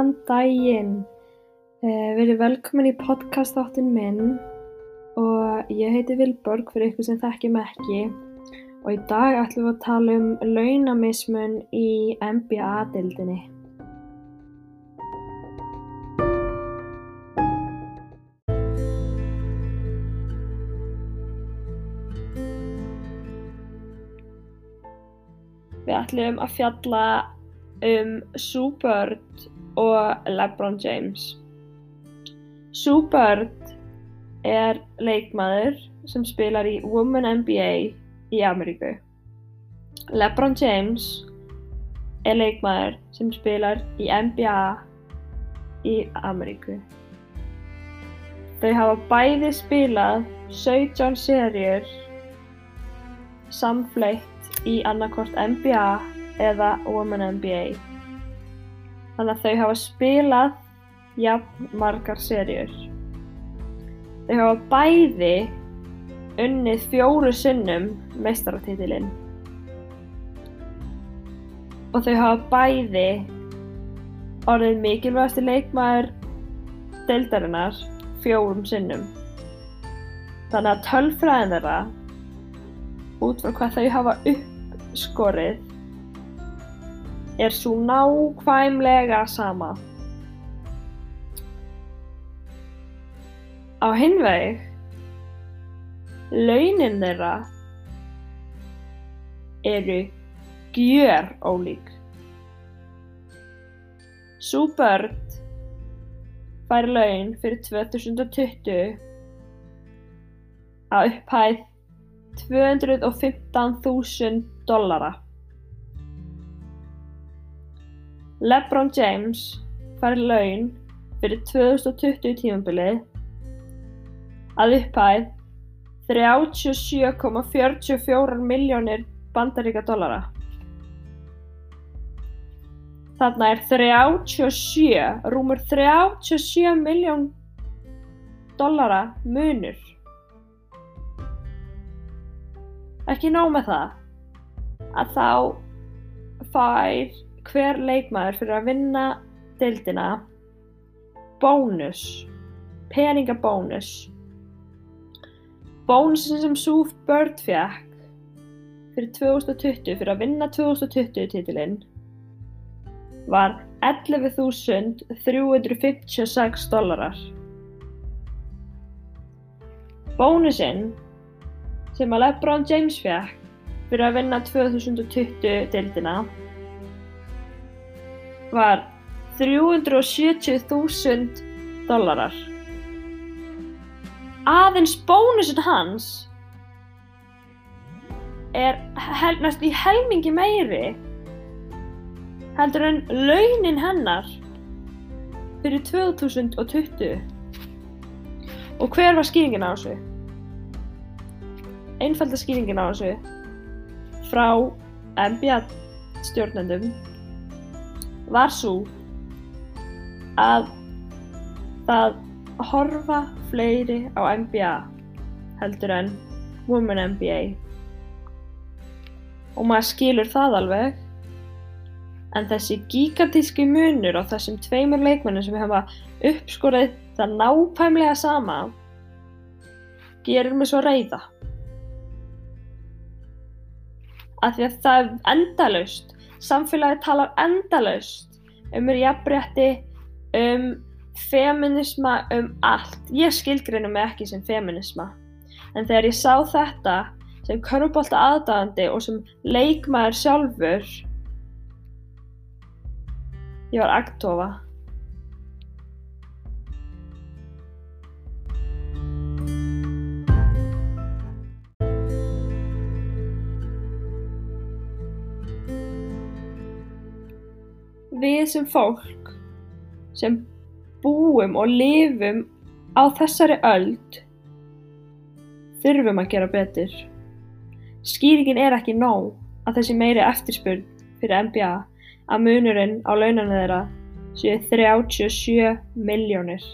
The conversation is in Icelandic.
Góðan daginn, uh, verið velkomin í podcast þáttinn minn og ég heiti Vilborg fyrir ykkur sem þekkjum ekki og í dag ætlum við að tala um launamismun í NBA-dildinni. Við ætlum að fjalla um Sue Bird og LeBron James. Sue Bird er leikmaður sem spilar í Women NBA í Ameríku. LeBron James er leikmaður sem spilar í NBA í Ameríku. Þau hafa bæði spilað 17 serjur samfleitt í annarkort NBA eða Women NBA. Þannig að þau hafa spilað jafn margar serjur. Þau hafa bæði unnið fjóru sinnum meistaratitilinn. Og þau hafa bæði orðið mikilvægasti leikmaður deildarinnar fjórum sinnum. Þannig að tölfræðin þeirra út frá hvað þau hafa uppskorið er svo nákvæmlega sama. Á hinveg, launin þeirra eru gjör ólík. Sú börn fær laun fyrir 2020 að upphæð 215.000 dollara. LeBron James fær laun fyrir 2020 tímabilið að upphæð 37,44 miljónir bandaríka dollara. Þarna er 37, rúmur 37 miljón dollara munur. Ekki nóg með það að þá fær hver leikmaður fyrir að vinna deildina bónus, peningabónus. Bónusin sem Sue Bird fekk fyrir 2020 fyrir að vinna 2020 titilinn var 11.356 dólarar. Bónusinn sem að LeBron James fekk fyrir að vinna 2020 deildina var 370.000 dólarar. Aðeins bónusinn hans er næst í helmingi meiri heldur en launin hennar fyrir 2020. Og hver var skýringin á þessu? Einfalda skýringin á þessu frá NBA stjórnendum var svo að það horfa fleiri á NBA heldur en Women NBA og maður skilur það alveg. En þessi gigantíski munur á þessum tveimur leikmennum sem hefa uppskorið það nápæmlega sama gerir mig svo reyða af því að það er endalaust samfélagi talar endalaust um jafnrétti, um feminisma, um allt. Ég skilgrinu mig ekki sem feminisma. En þegar ég sá þetta sem körfubólta aðdæðandi og sem leikmaður sjálfur, ég var agtofa. Við sem fólk sem búum og lifum á þessari öld þurfum að gera betur. Skýringin er ekki nóg að þessi meiri eftirspurn fyrir NBA að munurinn á launanu þeirra séu 37 miljónir.